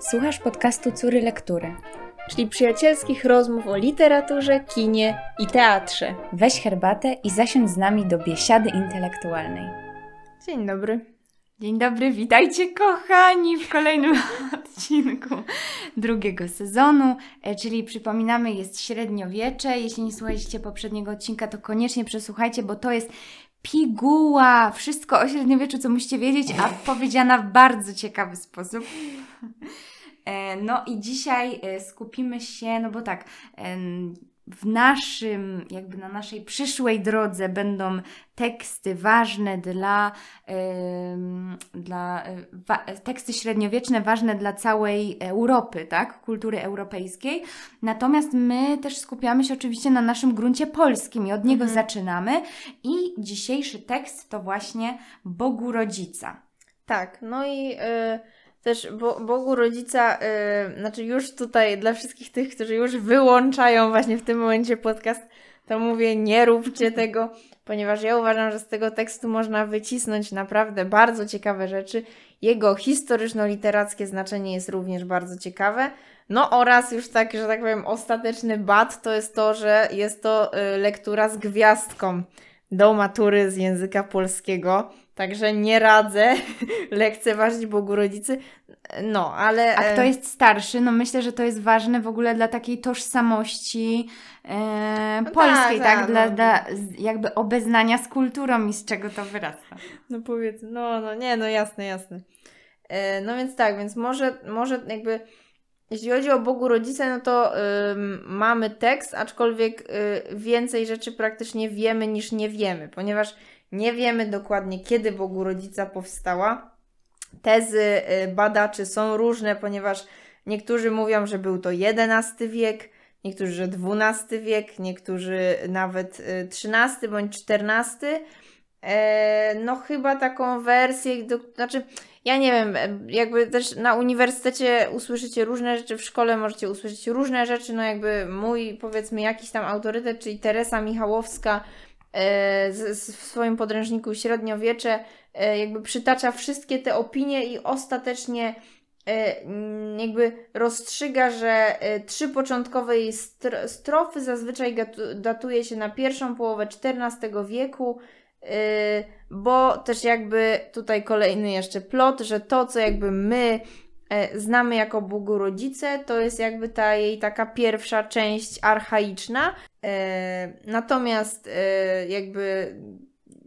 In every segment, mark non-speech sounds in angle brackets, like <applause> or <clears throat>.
Słuchasz podcastu Córy Lektury, czyli przyjacielskich rozmów o literaturze, kinie i teatrze. Weź herbatę i zasiądź z nami do biesiady intelektualnej. Dzień dobry. Dzień dobry, witajcie kochani w kolejnym <laughs> odcinku drugiego sezonu, e, czyli przypominamy jest średniowiecze. Jeśli nie słuchaliście poprzedniego odcinka, to koniecznie przesłuchajcie, bo to jest piguła, wszystko o średniowieczu, co musicie wiedzieć, a powiedziana w bardzo ciekawy sposób. E, no i dzisiaj e, skupimy się, no bo tak, w naszym, jakby na naszej przyszłej drodze będą teksty ważne dla, yy, dla wa, teksty średniowieczne ważne dla całej Europy, tak, kultury europejskiej. Natomiast my też skupiamy się oczywiście na naszym gruncie polskim i od niego mhm. zaczynamy. I dzisiejszy tekst to właśnie Bogu Rodzica. Tak, no i yy też Bo Bogu Rodzica, yy, znaczy już tutaj dla wszystkich tych, którzy już wyłączają właśnie w tym momencie podcast, to mówię, nie róbcie <laughs> tego, ponieważ ja uważam, że z tego tekstu można wycisnąć naprawdę bardzo ciekawe rzeczy. Jego historyczno-literackie znaczenie jest również bardzo ciekawe. No oraz już tak, że tak powiem, ostateczny bat to jest to, że jest to y, lektura z gwiazdką do matury z języka polskiego. Także nie radzę <laughs> lekceważyć Bogu Rodzicy. No, ale. A kto e, jest starszy? No myślę, że to jest ważne w ogóle dla takiej tożsamości e, no polskiej, tak? tak, tak dla, no. dla jakby obeznania z kulturą i z czego to wyrasta. No powiedz, no, no nie, no jasne, jasne. E, no więc tak, więc może, może jakby. Jeśli chodzi o Bogu Rodzice, no to mamy tekst, aczkolwiek y, więcej rzeczy praktycznie wiemy niż nie wiemy, ponieważ nie wiemy dokładnie, kiedy Bogu Rodzica powstała. Tezy y, badaczy są różne, ponieważ niektórzy mówią, że był to XI wiek, niektórzy, że XII wiek, niektórzy nawet XIII y, bądź XIV. E, no chyba taką wersję, do, znaczy ja nie wiem, jakby też na uniwersytecie usłyszycie różne rzeczy, w szkole możecie usłyszeć różne rzeczy, no jakby mój powiedzmy jakiś tam autorytet, czyli Teresa Michałowska E, w swoim podręczniku Średniowiecze e, jakby przytacza wszystkie te opinie i ostatecznie e, jakby rozstrzyga, że trzy początkowe jej strofy zazwyczaj datuje się na pierwszą połowę XIV wieku, bo też jakby tutaj kolejny jeszcze plot, że to, co jakby my znamy jako Bogu Rodzice, to jest jakby ta jej taka pierwsza część archaiczna, E, natomiast e, jakby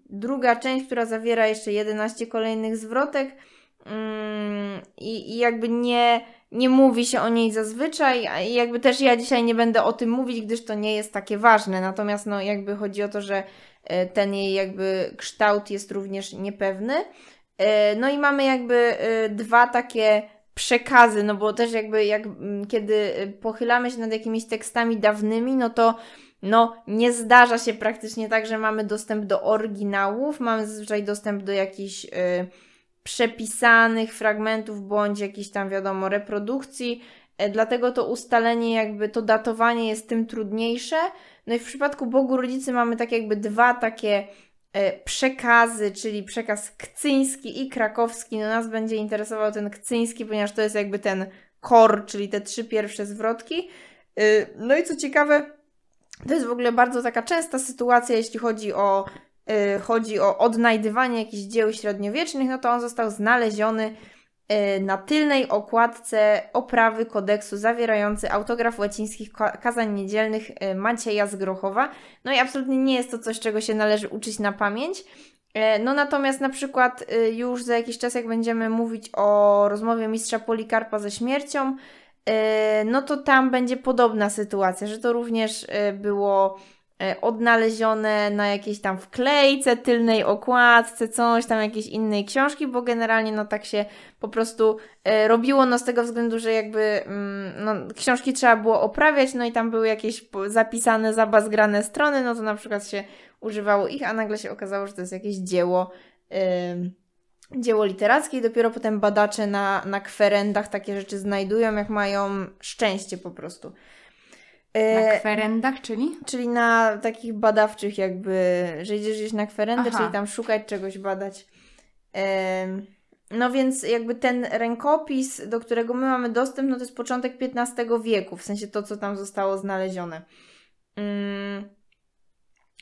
druga część, która zawiera jeszcze 11 kolejnych zwrotek mm, i, jakby nie, nie mówi się o niej zazwyczaj i jakby też ja dzisiaj nie będę o tym mówić, gdyż to nie jest takie ważne. Natomiast no jakby chodzi o to, że e, ten jej jakby kształt jest również niepewny. No i mamy jakby dwa takie przekazy, no bo też jakby jak kiedy pochylamy się nad jakimiś tekstami dawnymi, no to no nie zdarza się praktycznie tak, że mamy dostęp do oryginałów, mamy zazwyczaj dostęp do jakichś y, przepisanych fragmentów bądź jakichś tam wiadomo reprodukcji, dlatego to ustalenie jakby to datowanie jest tym trudniejsze. No i w przypadku Bogu Rodzicy mamy tak jakby dwa takie y, przekazy, czyli przekaz kcyński i krakowski. No nas będzie interesował ten kcyński, ponieważ to jest jakby ten kor, czyli te trzy pierwsze zwrotki. Y, no i co ciekawe, to jest w ogóle bardzo taka częsta sytuacja, jeśli chodzi o, yy, chodzi o odnajdywanie jakichś dzieł średniowiecznych, no to on został znaleziony na tylnej okładce oprawy kodeksu zawierający autograf łacińskich kazań niedzielnych yy, Macieja z Grochowa. No i absolutnie nie jest to coś, czego się należy uczyć na pamięć. Y, no natomiast na przykład y, już za jakiś czas, jak będziemy mówić o rozmowie mistrza Polikarpa ze śmiercią, no to tam będzie podobna sytuacja, że to również było odnalezione na jakiejś tam wklejce, tylnej okładce, coś tam, jakiejś innej książki, bo generalnie no tak się po prostu robiło, no z tego względu, że jakby mm, no, książki trzeba było oprawiać, no i tam były jakieś zapisane, zabazgrane strony, no to na przykład się używało ich, a nagle się okazało, że to jest jakieś dzieło dzieło literackie i dopiero potem badacze na, na kwerendach takie rzeczy znajdują, jak mają szczęście po prostu. E, na kwerendach, czyli? Czyli na takich badawczych jakby, że idziesz gdzieś na kwerendę, Aha. czyli tam szukać czegoś, badać. E, no więc jakby ten rękopis, do którego my mamy dostęp, no to jest początek XV wieku, w sensie to, co tam zostało znalezione. Mm.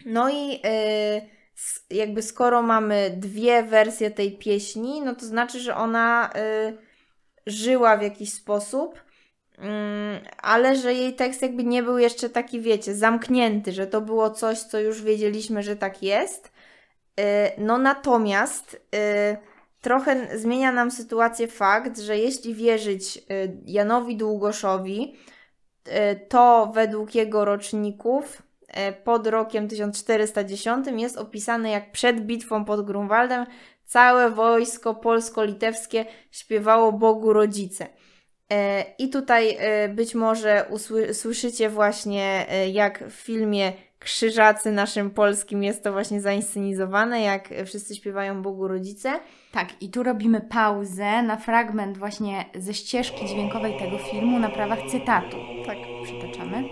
No i yy, jakby skoro mamy dwie wersje tej pieśni, no to znaczy, że ona yy, żyła w jakiś sposób, ale że jej tekst jakby nie był jeszcze taki, wiecie, zamknięty, że to było coś, co już wiedzieliśmy, że tak jest. Y, no natomiast y, trochę zmienia nam sytuację fakt, że jeśli wierzyć y, Janowi Długoszowi, to według jego roczników pod rokiem 1410 jest opisane jak przed bitwą pod Grunwaldem całe wojsko polsko-litewskie śpiewało Bogu Rodzice. I tutaj być może usłyszycie właśnie jak w filmie Krzyżacy naszym polskim jest to właśnie zainscenizowane, jak wszyscy śpiewają Bogu Rodzice. Tak, i tu robimy pauzę na fragment właśnie ze ścieżki dźwiękowej tego filmu na prawach cytatu. Tak, przytaczamy.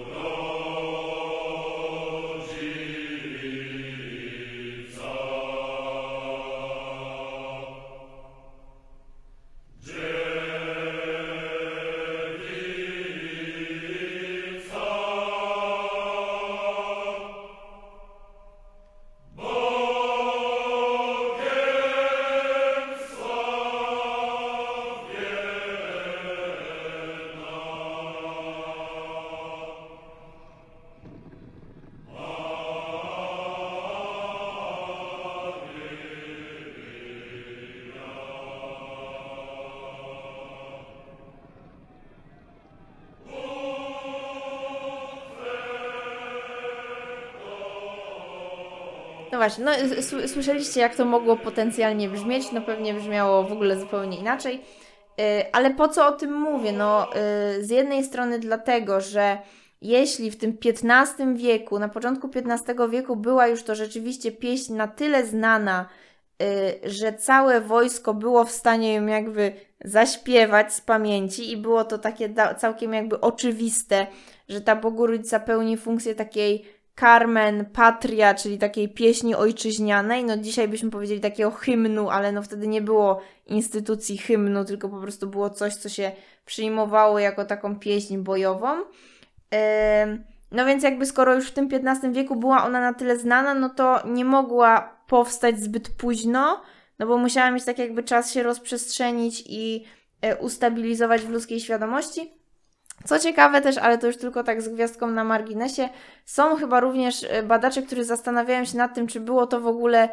Właśnie, no, słyszeliście, jak to mogło potencjalnie brzmieć. No pewnie brzmiało w ogóle zupełnie inaczej. Yy, ale po co o tym mówię? No, yy, z jednej strony dlatego, że jeśli w tym XV wieku, na początku XV wieku była już to rzeczywiście pieśń na tyle znana, yy, że całe wojsko było w stanie ją jakby zaśpiewać z pamięci i było to takie całkiem jakby oczywiste, że ta Boguryca pełni funkcję takiej Carmen Patria, czyli takiej pieśni ojczyźnianej. No dzisiaj byśmy powiedzieli takiego hymnu, ale no wtedy nie było instytucji hymnu, tylko po prostu było coś, co się przyjmowało jako taką pieśń bojową. No więc jakby skoro już w tym XV wieku była ona na tyle znana, no to nie mogła powstać zbyt późno, no bo musiała mieć tak jakby czas się rozprzestrzenić i e, ustabilizować w ludzkiej świadomości. Co ciekawe też, ale to już tylko tak z gwiazdką na marginesie, są chyba również e, badacze, którzy zastanawiają się nad tym, czy było to w ogóle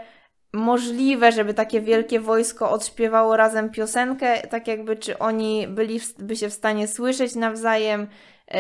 możliwe, żeby takie wielkie wojsko odśpiewało razem piosenkę, tak jakby czy oni byliby się w stanie słyszeć nawzajem,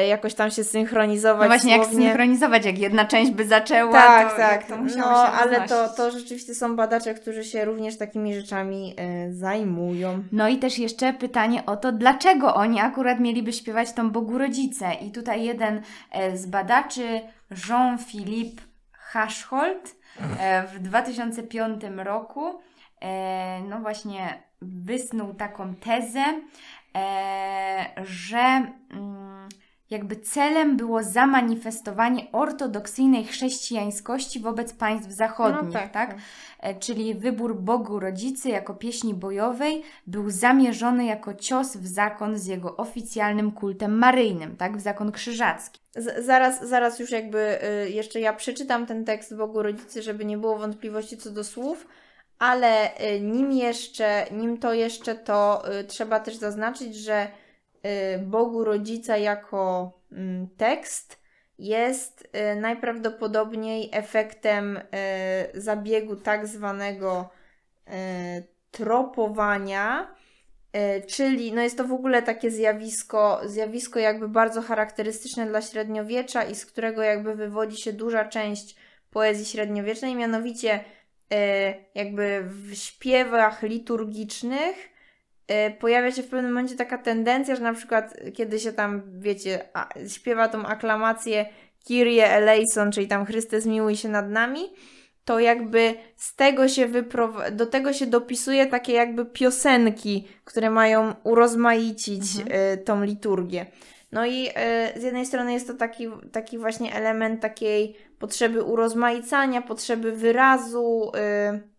jakoś tam się synchronizować. No właśnie, słownie. jak synchronizować, jak jedna część by zaczęła, tak, to, tak. to musiało no, się ale to, to rzeczywiście są badacze, którzy się również takimi rzeczami e, zajmują. No i też jeszcze pytanie o to, dlaczego oni akurat mieliby śpiewać tą Bogu Rodzice. I tutaj jeden e, z badaczy, Jean-Philippe Haschhold, e, w 2005 roku, e, no właśnie wysnuł taką tezę, e, że... Jakby celem było zamanifestowanie ortodoksyjnej chrześcijańskości wobec państw zachodnich, no tak, tak? tak? E, czyli wybór Bogu Rodzicy jako pieśni bojowej był zamierzony jako cios w zakon z jego oficjalnym kultem maryjnym, tak? W zakon krzyżacki. Z zaraz, zaraz już jakby y, jeszcze ja przeczytam ten tekst Bogu Rodzicy, żeby nie było wątpliwości co do słów, ale y, nim jeszcze, nim to jeszcze, to y, trzeba też zaznaczyć, że Bogu Rodzica jako mm, tekst jest y, najprawdopodobniej efektem y, zabiegu tak zwanego tropowania, czyli no jest to w ogóle takie zjawisko, zjawisko jakby bardzo charakterystyczne dla średniowiecza i z którego jakby wywodzi się duża część poezji średniowiecznej, mianowicie jakby w śpiewach liturgicznych pojawia się w pewnym momencie taka tendencja, że na przykład kiedy się tam, wiecie, śpiewa tą aklamację Kyrie eleison, czyli tam Chryste zmiłuj się nad nami, to jakby z tego się wyprowadza, do tego się dopisuje takie jakby piosenki, które mają urozmaicić mhm. y, tą liturgię. No i y, z jednej strony jest to taki, taki właśnie element takiej potrzeby urozmaicania, potrzeby wyrazu, y,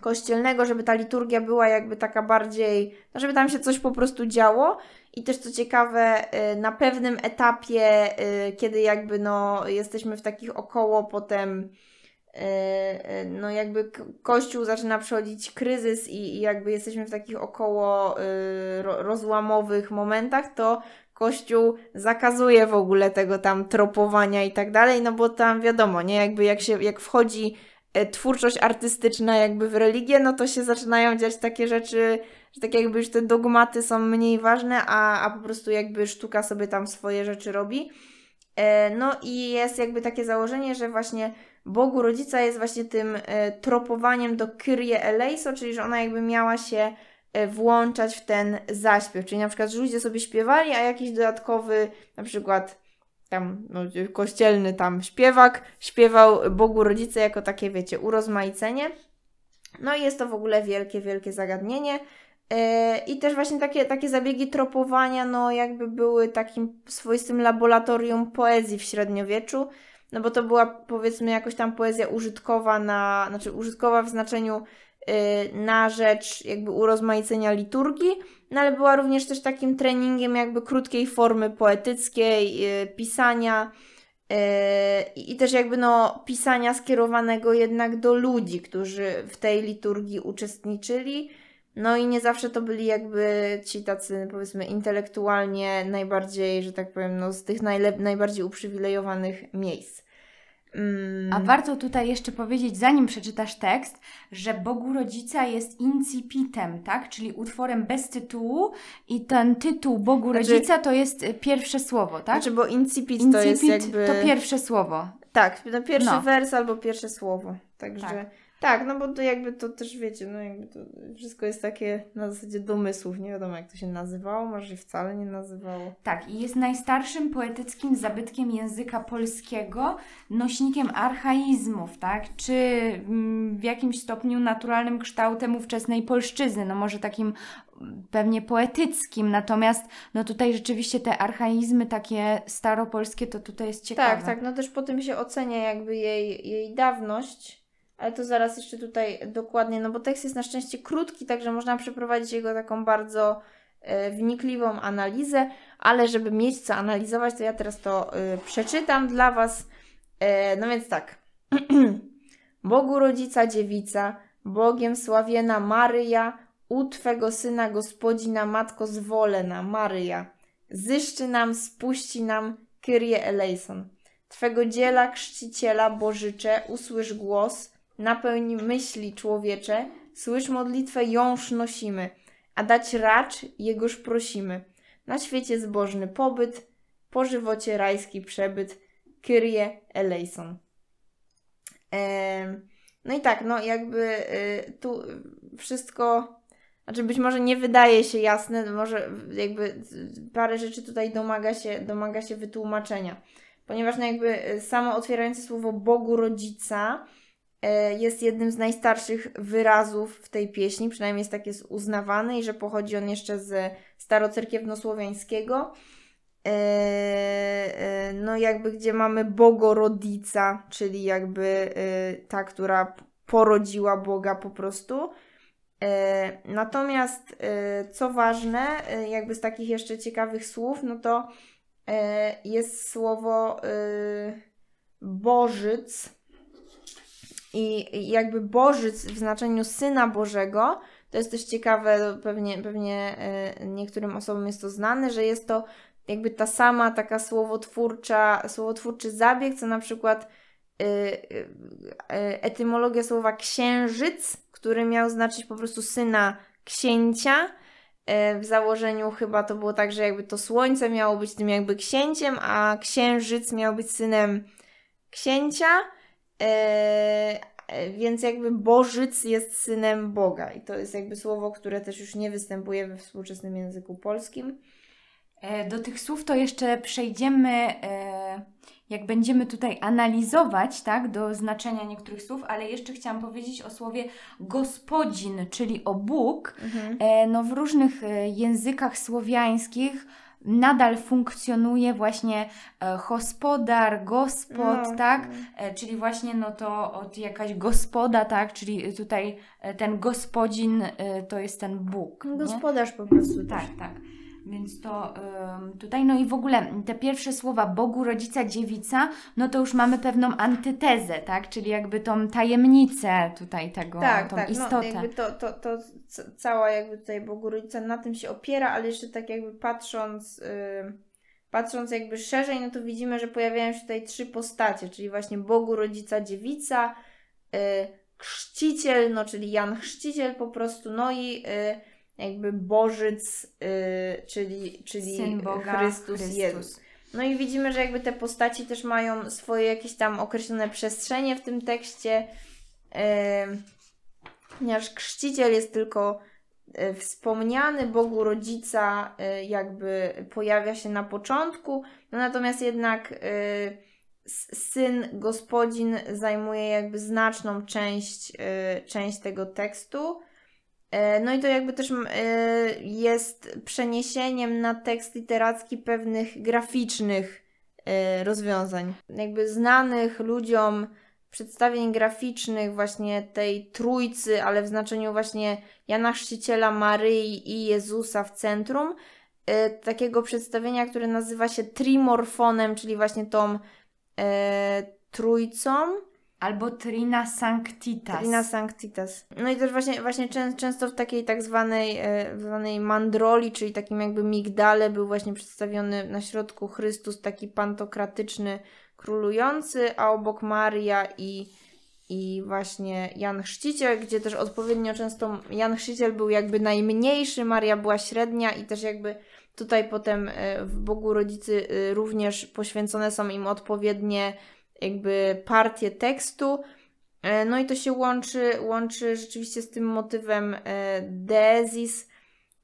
kościelnego, żeby ta liturgia była jakby taka bardziej, no żeby tam się coś po prostu działo. I też co ciekawe, y, na pewnym etapie, y, kiedy jakby no jesteśmy w takich około potem y, no jakby Kościół zaczyna przechodzić kryzys i, i jakby jesteśmy w takich około rozłamowych momentach, to Kościół zakazuje w ogóle tego tam tropowania i tak dalej, no bo tam wiadomo, nie, jakby jak się, jak wchodzi twórczość artystyczna jakby w religię, no to się zaczynają dziać takie rzeczy, że tak jakby już te dogmaty są mniej ważne, a, a po prostu jakby sztuka sobie tam swoje rzeczy robi. E, no i jest jakby takie założenie, że właśnie Bogu Rodzica jest właśnie tym e, tropowaniem do Kyrie eleison, czyli że ona jakby miała się E, włączać w ten zaśpiew. Czyli na przykład, że ludzie sobie śpiewali, a jakiś dodatkowy, na przykład tam no, kościelny tam śpiewak śpiewał Bogu Rodzice jako takie, wiecie, urozmaicenie. No i jest to w ogóle wielkie, wielkie zagadnienie. Yy, I też właśnie takie, takie zabiegi tropowania, no jakby były takim swoistym laboratorium poezji w średniowieczu, no bo to była powiedzmy jakoś tam poezja użytkowa na, znaczy użytkowa w znaczeniu na rzecz jakby urozmaicenia liturgii, no ale była również też takim treningiem jakby krótkiej formy poetyckiej, y, pisania y, i też jakby no pisania skierowanego jednak do ludzi, którzy w tej liturgii uczestniczyli. No i nie zawsze to byli jakby ci tacy powiedzmy intelektualnie najbardziej, że tak powiem, no z tych najlep- najbardziej uprzywilejowanych miejsc. Mm. A warto tutaj jeszcze powiedzieć, zanim przeczytasz tekst, że Bogu Rodzica jest incipitem, tak? Czyli utworem bez tytułu i ten tytuł Bogu znaczy, Rodzica to jest y, pierwsze słowo, tak? Znaczy, bo incipit, incipit to jest jakby... to pierwsze słowo. Tak, no pierwszy no. wers albo pierwsze słowo. Także... Tak. Tak, no bo to jakby to też wiecie, no jakby to wszystko jest takie na zasadzie domysłów, nie wiadomo jak to się nazywało, może wcale nie nazywało. Tak, i jest najstarszym poetyckim zabytkiem języka polskiego, nośnikiem archaizmów, tak, czy mm, w jakimś stopniu naturalnym kształtem ówczesnej polszczyzny, no może takim mm, pewnie poetyckim, natomiast no tutaj rzeczywiście te archaizmy takie staropolskie to tutaj jest ciekawe. Tak, tak, no też po tym się ocenia jakby jej, jej dawność, ale to zaraz jeszcze tutaj dokładnie, no bo tekst jest na szczęście krótki, także można przeprowadzić jego taką bardzo e, wnikliwą analizę, ale żeby mieć co analizować, to ja teraz to e, przeczytam dla Was. E, no więc tak. <clears throat> Bogu Rodzica Dziewica, Bogiem sławiena Maryja, u Twego Syna Gospodzina Matko zwolena Maryja, zyszczy nam, spuści nam Kyrie eleison. Twego dziela chrzciciela Bożycze, usłysz głos, napełni myśli człowiecze, słysz modlitwę jąż nosimy, a dać racz Jegoż prosimy. Na świecie zbożny pobyt, po żywocie rajski przebyt, Kyrie eleison. no i tak, no jakby y, tu wszystko, znaczy być może nie wydaje się jasne, może jakby parę rzeczy tutaj domaga się, domaga się wytłumaczenia. Ponieważ no jakby y, samo otwierające słowo Bogu Rodzica jest jednym z najstarszych wyrazów w tej pieśni, przynajmniej jest tak jest uznawany i że pochodzi on jeszcze z starocerkiewnosłowiańskiego. E, e, no jakby gdzie mamy Bogorodica, czyli jakby ta, która porodziła Boga po prostu. Natomiast co ważne, jakby z takich jeszcze ciekawych słów, no to jest słowo Bożyc, i jakby Bożyc w znaczeniu Syna Bożego, to jest też ciekawe, pewnie, pewnie e, niektórym osobom jest to znane, że jest to jakby ta sama taka słowotwórcza, słowotwórczy zabieg, co na przykład e, e, etymologia słowa księżyc, który miał znaczyć po prostu syna księcia. W założeniu chyba to było tak, że jakby to słońce miało być tym jakby księciem, a księżyc miał być synem księcia. E, więc jakby Bożyc jest synem Boga i to jest jakby słowo, które też już nie występuje we współczesnym języku polskim. E, do tych słów to jeszcze przejdziemy, e, jak będziemy tutaj analizować, tak, do znaczenia niektórych słów, ale jeszcze chciałam powiedzieć o słowie gospodzin, czyli o Bóg. Mhm. No w różnych językach słowiańskich nadal funkcjonuje właśnie e, gospodar, gospod, No, tak? no. E, czyli właśnie no to od jakaś gospoda, tak? Czyli tutaj e, ten gospodzin to jest ten Bóg. nie? Gospodarz po prostu. Tak, tak. Więc to tutaj, no i w ogóle te pierwsze słowa Bogu, rodzica, dziewica, no to już mamy pewną antytezę, tak? Czyli jakby tą tajemnicę tutaj tego, tak, tą tak. istotę. No, jakby to, to, to cała jakby tutaj Bogu Rodzica na tym się opiera, ale jeszcze tak jakby patrząc, patrząc jakby szerzej, no to widzimy, że pojawiają się tutaj trzy postacie, czyli właśnie Bogu Rodzica, Dziewica, yy, Chrzciciel, no czyli Jan Chrzciciel po prostu, no i yy, jakby Bożyc, yy, czyli, czyli Syn Boga, Chrystus, Chrystus. Jezus. No i widzimy, że jakby te postaci też mają swoje jakieś tam określone przestrzenie w tym tekście. Em, Ponieważ chrzciciel jest tylko e, wspomniany Bogu rodzica, jakby pojawia się na początku, no natomiast jednak syn gospodzin zajmuje jakby znaczną część, część tego tekstu. E, No i to jakby też e, jest przeniesieniem na tekst literacki pewnych graficznych e, rozwiązań. Jakby znanych ludziom przedstawień graficznych właśnie tej trójcy, ale w znaczeniu właśnie Jana Chrzciciela, Maryi i Jezusa w centrum. Takiego przedstawienia, które nazywa się trimorfonem, czyli właśnie tą e, trójcą. Albo Trina Sanctitas. Trina Sanctitas. No i też właśnie, właśnie czę, często w takiej tak zwanej, e, zwanej mandroli, czyli takim jakby migdale był właśnie przedstawiony na środku Chrystus taki pantokratyczny, królujący, a obok Maria i, i właśnie Jan Chrzciciel, gdzie też odpowiednio często Jan Chrzciciel był jakby najmniejszy, Maria była średnia i też jakby tutaj potem e, w Bogu Rodzicy e, również poświęcone są im odpowiednie jakby partie tekstu. E, No i to się łączy, łączy rzeczywiście z tym motywem e, deezis,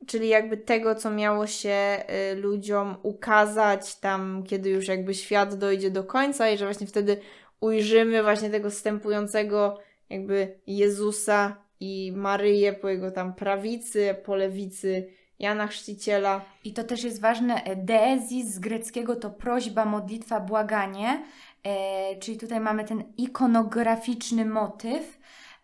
czyli jakby tego, co miało się e, ludziom ukazać tam, kiedy już jakby świat dojdzie do końca i że właśnie wtedy ujrzymy właśnie tego wstępującego jakby Jezusa i Maryję po jego tam prawicy, po lewicy Jana Chrzciciela. I to też jest ważne. Deezis z greckiego to prośba, modlitwa, błaganie. E, czyli tutaj mamy ten ikonograficzny motyw.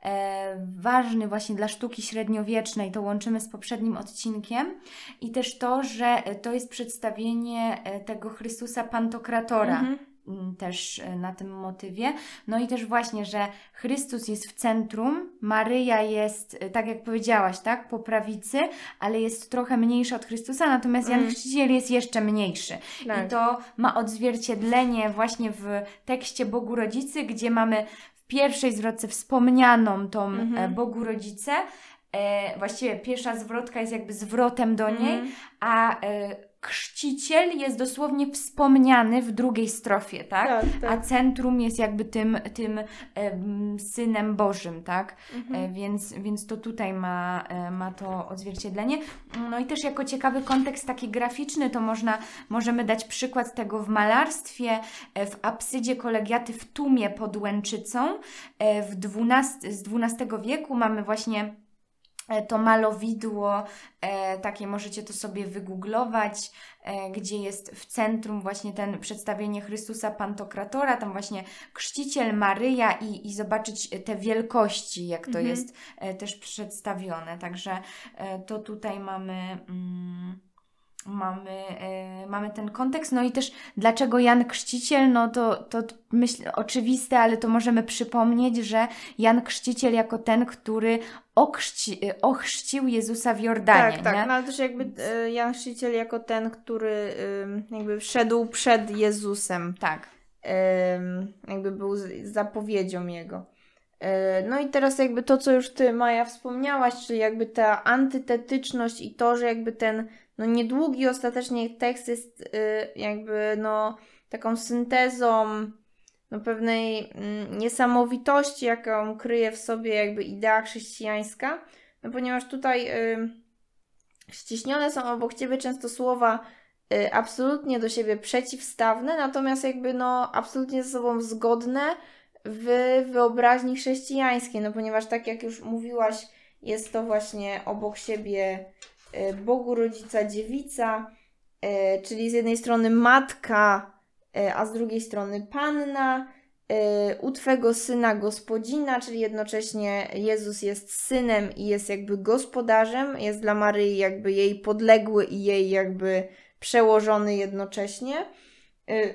E, ważny właśnie dla sztuki średniowiecznej, to łączymy z poprzednim odcinkiem. I też to, że to jest przedstawienie e, tego Chrystusa Pantokratora. Mhm. Mm, też e, na tym motywie. No i też właśnie, że Chrystus jest w centrum, Maryja jest, e, tak jak powiedziałaś, tak, po prawicy, ale jest trochę mniejsza od Chrystusa, natomiast Jan Mm. Chrzciciel jest jeszcze mniejszy. Tak. I to ma odzwierciedlenie właśnie w tekście Bogu Rodzicy, gdzie mamy w pierwszej zwrotce wspomnianą tą Mhm. e, Bogu Rodzicę. E, właściwie pierwsza zwrotka jest jakby zwrotem do niej, Mhm. a e, chrzciciel jest dosłownie wspomniany w drugiej strofie, tak? Tak, A tak. centrum jest jakby tym, tym em, synem Bożym, tak? Mhm. E, więc, więc to tutaj ma, e, ma to odzwierciedlenie. No i też jako ciekawy kontekst taki graficzny, to można, możemy dać przykład tego w malarstwie, e, w apsydzie kolegiaty w Tumie pod Łęczycą. E, W 12, z XII wieku mamy właśnie e, to malowidło, e, takie możecie to sobie wygooglować, e, gdzie jest w centrum właśnie ten przedstawienie Chrystusa Pantokratora, tam właśnie Chrzciciel, Maryja i, i zobaczyć te wielkości, jak to Mhm. jest e, też przedstawione. Także e, to tutaj mamy. Mm, Mamy, e, mamy ten kontekst, no i też dlaczego Jan Chrzciciel, no to, to myślę oczywiste, ale to możemy przypomnieć, że Jan Chrzciciel jako ten, który okrzci, e, ochrzcił Jezusa w Jordanie, Tak, tak. nie? No ale też jakby e, Jan Chrzciciel jako ten, który jakby wszedł przed Jezusem. Tak. Jakby był zapowiedzią jego. E, No i teraz jakby to, co już Ty, Maja, wspomniałaś, czyli jakby ta antytetyczność i to, że jakby ten no niedługi ostatecznie tekst jest y, jakby no taką syntezą no pewnej mm, niesamowitości, jaką kryje w sobie jakby idea chrześcijańska, no ponieważ tutaj y, ściśnione są obok Ciebie często słowa y, absolutnie do siebie przeciwstawne, natomiast jakby no absolutnie ze sobą zgodne w wyobraźni chrześcijańskiej, no ponieważ tak jak już mówiłaś, jest to właśnie obok siebie y, Bogu Rodzica Dziewica, e, czyli z jednej strony matka, a z drugiej strony panna, e, u Twego syna gospodzina, czyli jednocześnie Jezus jest synem i jest jakby gospodarzem, jest dla Maryi jakby jej podległy i jej jakby przełożony jednocześnie. E,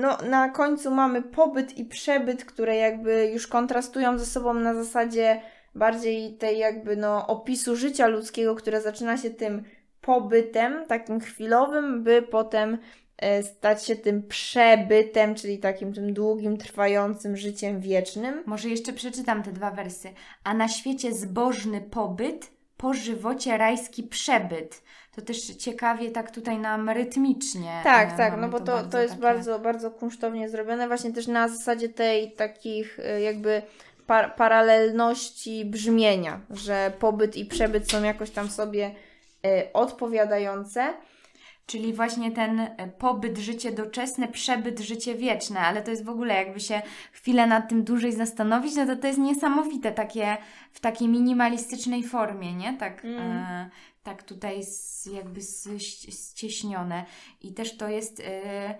no, na końcu mamy pobyt i przebyt, które jakby już kontrastują ze sobą na zasadzie bardziej tej jakby no opisu życia ludzkiego, które zaczyna się tym pobytem, takim chwilowym, by potem e, stać się tym przebytem, czyli takim tym długim, trwającym życiem wiecznym. Może jeszcze przeczytam te dwa wersy. A na świecie zbożny pobyt, po żywocie rajski przebyt. To też ciekawie tak tutaj nam rytmicznie. Tak, e, tak, mamy no bo to, to jest takie- bardzo, bardzo kunsztownie zrobione, właśnie też na zasadzie tej takich e, jakby par paralelności brzmienia, że pobyt i przebyt są jakoś tam sobie e, odpowiadające. Czyli właśnie ten e, pobyt, życie doczesne, przebyt, życie wieczne, ale to jest w ogóle jakby się chwilę nad tym dłużej zastanowić, no to to jest niesamowite takie w takiej minimalistycznej formie, nie? Tak, Mm. e, tak tutaj s, jakby s, ścieśnione. I też to jest, e,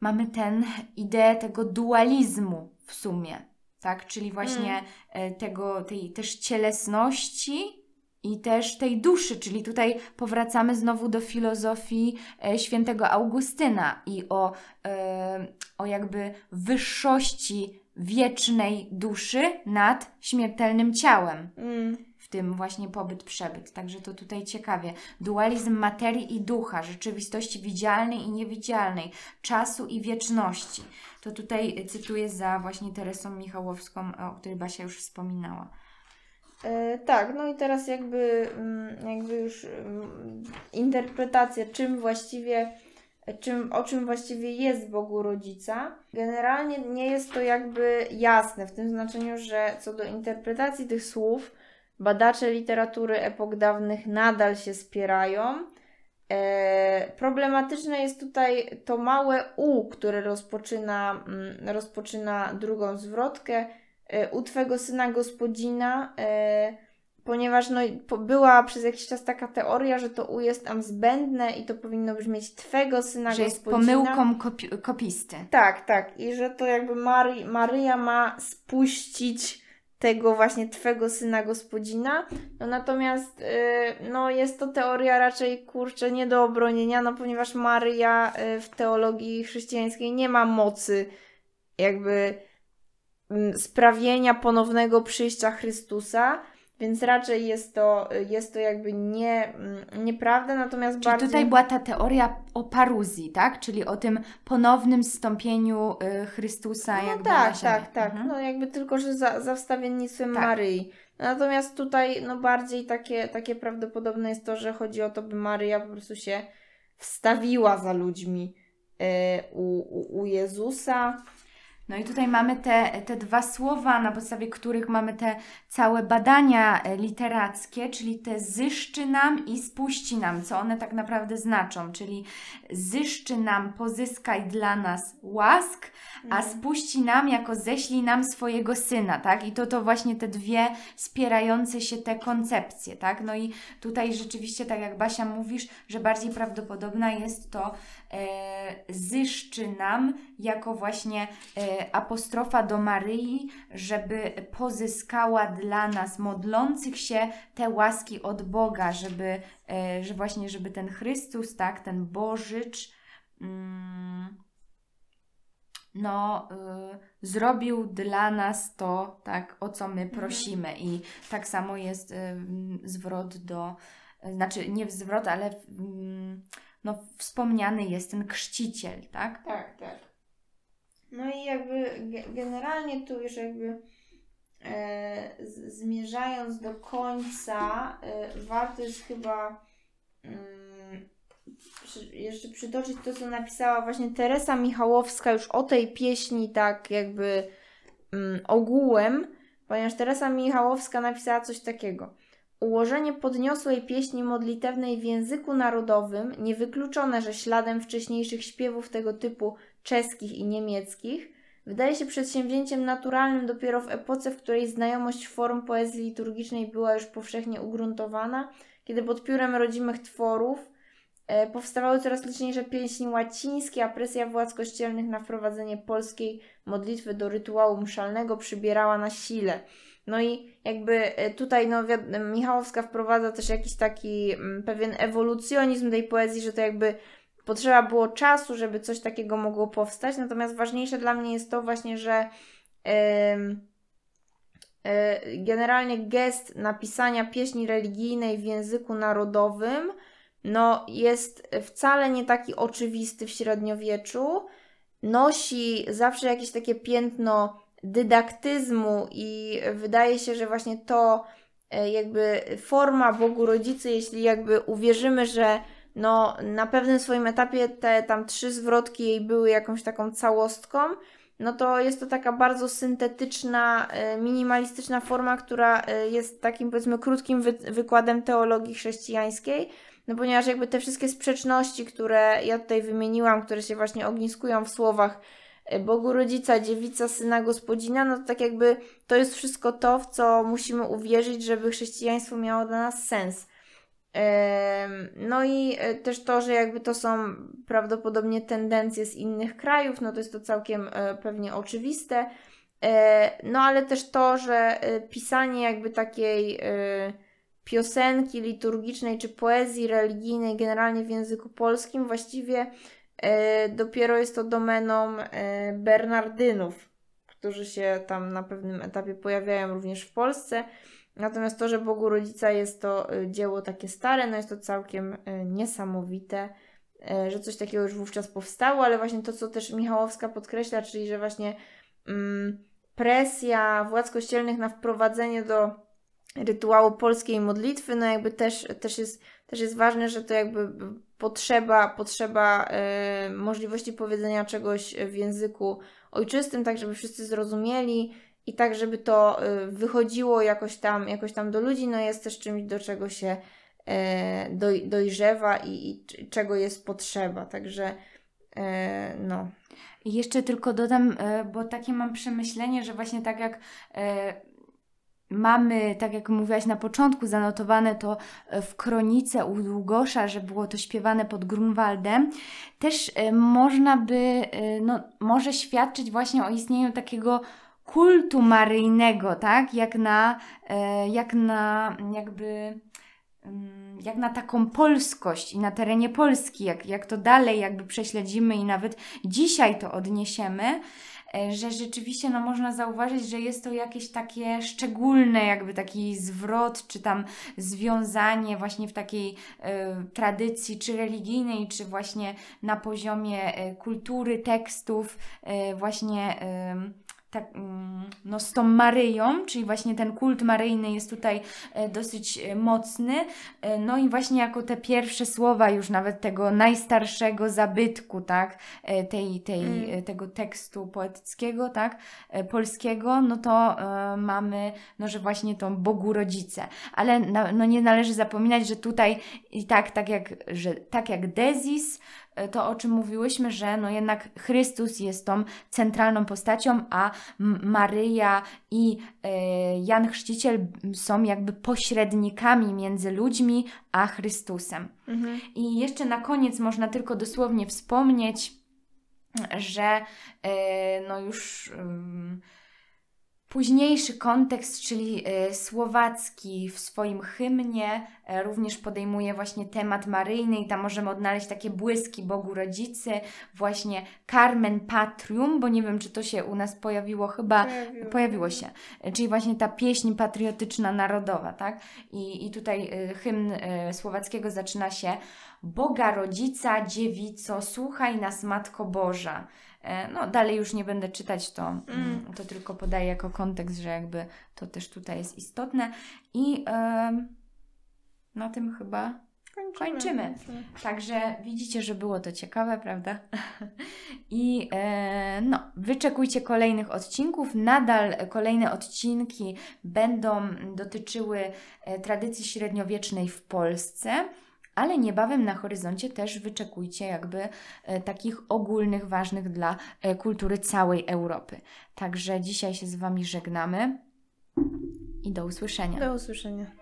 mamy ten ideę tego dualizmu w sumie, tak? Czyli właśnie e, tego, tej też cielesności, i też tej duszy, czyli tutaj powracamy znowu do filozofii e, świętego Augustyna i o, e, o jakby wyższości wiecznej duszy nad śmiertelnym ciałem. Mm. W tym właśnie pobyt, przebyt. Także to tutaj ciekawie. Dualizm materii i ducha, rzeczywistości widzialnej i niewidzialnej, czasu i wieczności. To tutaj cytuję za właśnie Teresą Michałowską, o której Basia już wspominała. E, tak, no i teraz jakby, mm, jakby już mm, interpretacja, czym właściwie, czym, o czym właściwie jest Bogu Rodzica. Generalnie nie jest to jakby jasne, w tym znaczeniu, że co do interpretacji tych słów, badacze literatury epok dawnych nadal się spierają. E, problematyczne jest tutaj to małe U, które rozpoczyna, mm, rozpoczyna drugą zwrotkę u Twego syna gospodzina, e, ponieważ no, była przez jakiś czas taka teoria, że to U jest tam zbędne i to powinno brzmieć Twego syna Że jest gospodzina. pomyłką kopi- kopisty. Tak, tak. I że to jakby Mary, Maryja ma spuścić tego właśnie Twego syna gospodzina. No natomiast y, no jest to teoria raczej kurczę nie do obronienia, no ponieważ Maryja w teologii chrześcijańskiej nie ma mocy jakby sprawienia ponownego przyjścia Chrystusa. Więc raczej jest to, jest to jakby nie, mm, nieprawda, natomiast Czyli bardziej... tutaj była ta teoria o paruzji, tak? Czyli o tym ponownym zstąpieniu y, Chrystusa No jakby tak, na ziemię. tak, tak. Mhm. No jakby tylko, że za, za wstawiennictwem Tak. Maryi. Natomiast tutaj no bardziej takie, takie prawdopodobne jest to, że chodzi o to, by Maryja po prostu się wstawiła za ludźmi e, u, u, u Jezusa. No i tutaj mamy te, te dwa słowa, na podstawie których mamy te całe badania e, literackie, czyli te zyszczy nam i spuści nam, co one tak naprawdę znaczą, czyli zyszczy nam, pozyskaj dla nas łask, a Mhm. spuści nam jako ześlij nam swojego syna, tak? I to to właśnie te dwie spierające się te koncepcje, tak? No i tutaj rzeczywiście, tak jak Basia mówisz, że bardziej prawdopodobna jest to e, zyszczy nam jako właśnie e, apostrofa do Maryi, żeby pozyskała dla nas modlących się te łaski od Boga, żeby, e, że właśnie, żeby ten Chrystus, tak, ten Bożycz, mm, no, y, zrobił dla nas to, tak, o co my prosimy. I tak samo jest y, zwrot do, y, znaczy nie zwrot, ale mm, no, wspomniany jest ten chrzciciel, tak? Tak, tak. No i jakby ge- generalnie tu już jakby e, z, zmierzając do końca, e, warto jest chyba mm, jeszcze przytoczyć to, co napisała właśnie Teresa Michałowska już o tej pieśni tak jakby mm, ogółem, ponieważ Teresa Michałowska napisała coś takiego. Ułożenie podniosłej pieśni modlitewnej w języku narodowym, niewykluczone, że śladem wcześniejszych śpiewów tego typu czeskich i niemieckich, wydaje się przedsięwzięciem naturalnym dopiero w epoce, w której znajomość form poezji liturgicznej była już powszechnie ugruntowana, kiedy pod piórem rodzimych tworów E, powstawały coraz liczniejsze pieśni łacińskie, a presja władz kościelnych na wprowadzenie polskiej modlitwy do rytuału mszalnego przybierała na sile. No i jakby e, tutaj no, Michałowska wprowadza też jakiś taki m, pewien ewolucjonizm tej poezji, że to jakby potrzeba było czasu, żeby coś takiego mogło powstać. Natomiast ważniejsze dla mnie jest to właśnie, że yy, generalnie gest napisania pieśni religijnej w języku narodowym no, jest wcale nie taki oczywisty w średniowieczu. Nosi zawsze jakieś takie piętno dydaktyzmu i wydaje się, że właśnie to e, jakby forma Bogu Rodzicy, jeśli jakby uwierzymy, że no na pewnym swoim etapie te tam trzy zwrotki jej były jakąś taką całostką, no to jest to taka bardzo syntetyczna, e, minimalistyczna forma, która e, jest takim powiedzmy krótkim wy wykładem teologii chrześcijańskiej, no ponieważ jakby te wszystkie sprzeczności, które ja tutaj wymieniłam, które się właśnie ogniskują w słowach e, Bogu Rodzica, Dziewica, Syna, Gospodzina, no to tak jakby to jest wszystko to, w co musimy uwierzyć, żeby chrześcijaństwo miało dla nas sens. No i e, też to, że jakby to są prawdopodobnie tendencje z innych krajów, no to jest to całkiem e, pewnie oczywiste. No ale też to, że pisanie jakby takiej piosenki liturgicznej czy poezji religijnej, generalnie w języku polskim, właściwie e, dopiero jest to domeną e, Bernardynów, którzy się tam na pewnym etapie pojawiają również w Polsce. Natomiast to, że Bogu Rodzica jest to e, dzieło takie stare, no jest to całkiem e, niesamowite, e, że coś takiego już wówczas powstało, ale właśnie to, co też Michałowska podkreśla, czyli że właśnie mm, presja władz kościelnych na wprowadzenie do rytuału polskiej modlitwy, no jakby też, też, jest, też jest ważne, że to jakby potrzeba, potrzeba y, możliwości powiedzenia czegoś w języku ojczystym, tak żeby wszyscy zrozumieli i tak, żeby to y, wychodziło jakoś tam, jakoś tam do ludzi, no jest też czymś, do czego się doj, dojrzewa i, i, czego jest potrzeba, także no. I jeszcze tylko dodam, bo takie mam przemyślenie, że właśnie tak jak mamy, tak jak mówiłaś na początku, zanotowane to e, w kronice u Długosza, że było to śpiewane pod Grunwaldem, też e, można by, e, no, może świadczyć właśnie o istnieniu takiego kultu maryjnego, tak? Jak na, jak na jakby mm, jak na taką polskość i na terenie Polski, jak, jak to dalej jakby prześledzimy i nawet dzisiaj to odniesiemy, E, że rzeczywiście no, można zauważyć, że jest to jakieś takie szczególne, jakby taki zwrot, czy tam związanie właśnie w takiej e, tradycji, czy religijnej, czy właśnie na poziomie e, kultury, tekstów, e, właśnie tak, no, z tą Maryją, czyli właśnie ten kult maryjny jest tutaj e, dosyć e, mocny. E, no i właśnie jako te pierwsze słowa już nawet tego najstarszego zabytku, tak, tej, tej, mm. tego tekstu poetyckiego, tak, polskiego, no to mamy, no, że właśnie tą Bogu Rodzice. Ale no, nie należy zapominać, że tutaj i tak, tak jak, że tak jak Dezis, to, o czym mówiłyśmy, że no jednak Chrystus jest tą centralną postacią, a Maryja i e, Jan Chrzciciel są jakby pośrednikami między ludźmi a Chrystusem. Mhm. I jeszcze na koniec można tylko dosłownie wspomnieć, że e, no już Późniejszy kontekst, czyli e, słowacki w swoim hymnie e, również podejmuje właśnie temat maryjny i tam możemy odnaleźć takie błyski Bogu Rodzicy, właśnie Carmen Patrium, bo nie wiem, czy to się u nas pojawiło, chyba pojawiło, pojawiło się, e, czyli właśnie ta pieśń patriotyczna, narodowa, tak? I, i tutaj hymn słowackiego zaczyna się Boga Rodzica, dziewico, słuchaj nas Matko Boża. E, no, dalej już nie będę czytać, to, mm. mm. to tylko podaję jako kontekst, że jakby to też tutaj jest istotne. I na tym chyba kończymy. kończymy. Także widzicie, że było to ciekawe, prawda? <laughs> I e, no, wyczekujcie kolejnych odcinków. Nadal kolejne odcinki będą dotyczyły e, tradycji średniowiecznej w Polsce ale niebawem na horyzoncie też wyczekujcie jakby e, takich ogólnych, ważnych dla e, kultury całej Europy. Także dzisiaj się z Wami żegnamy i do usłyszenia. Do usłyszenia.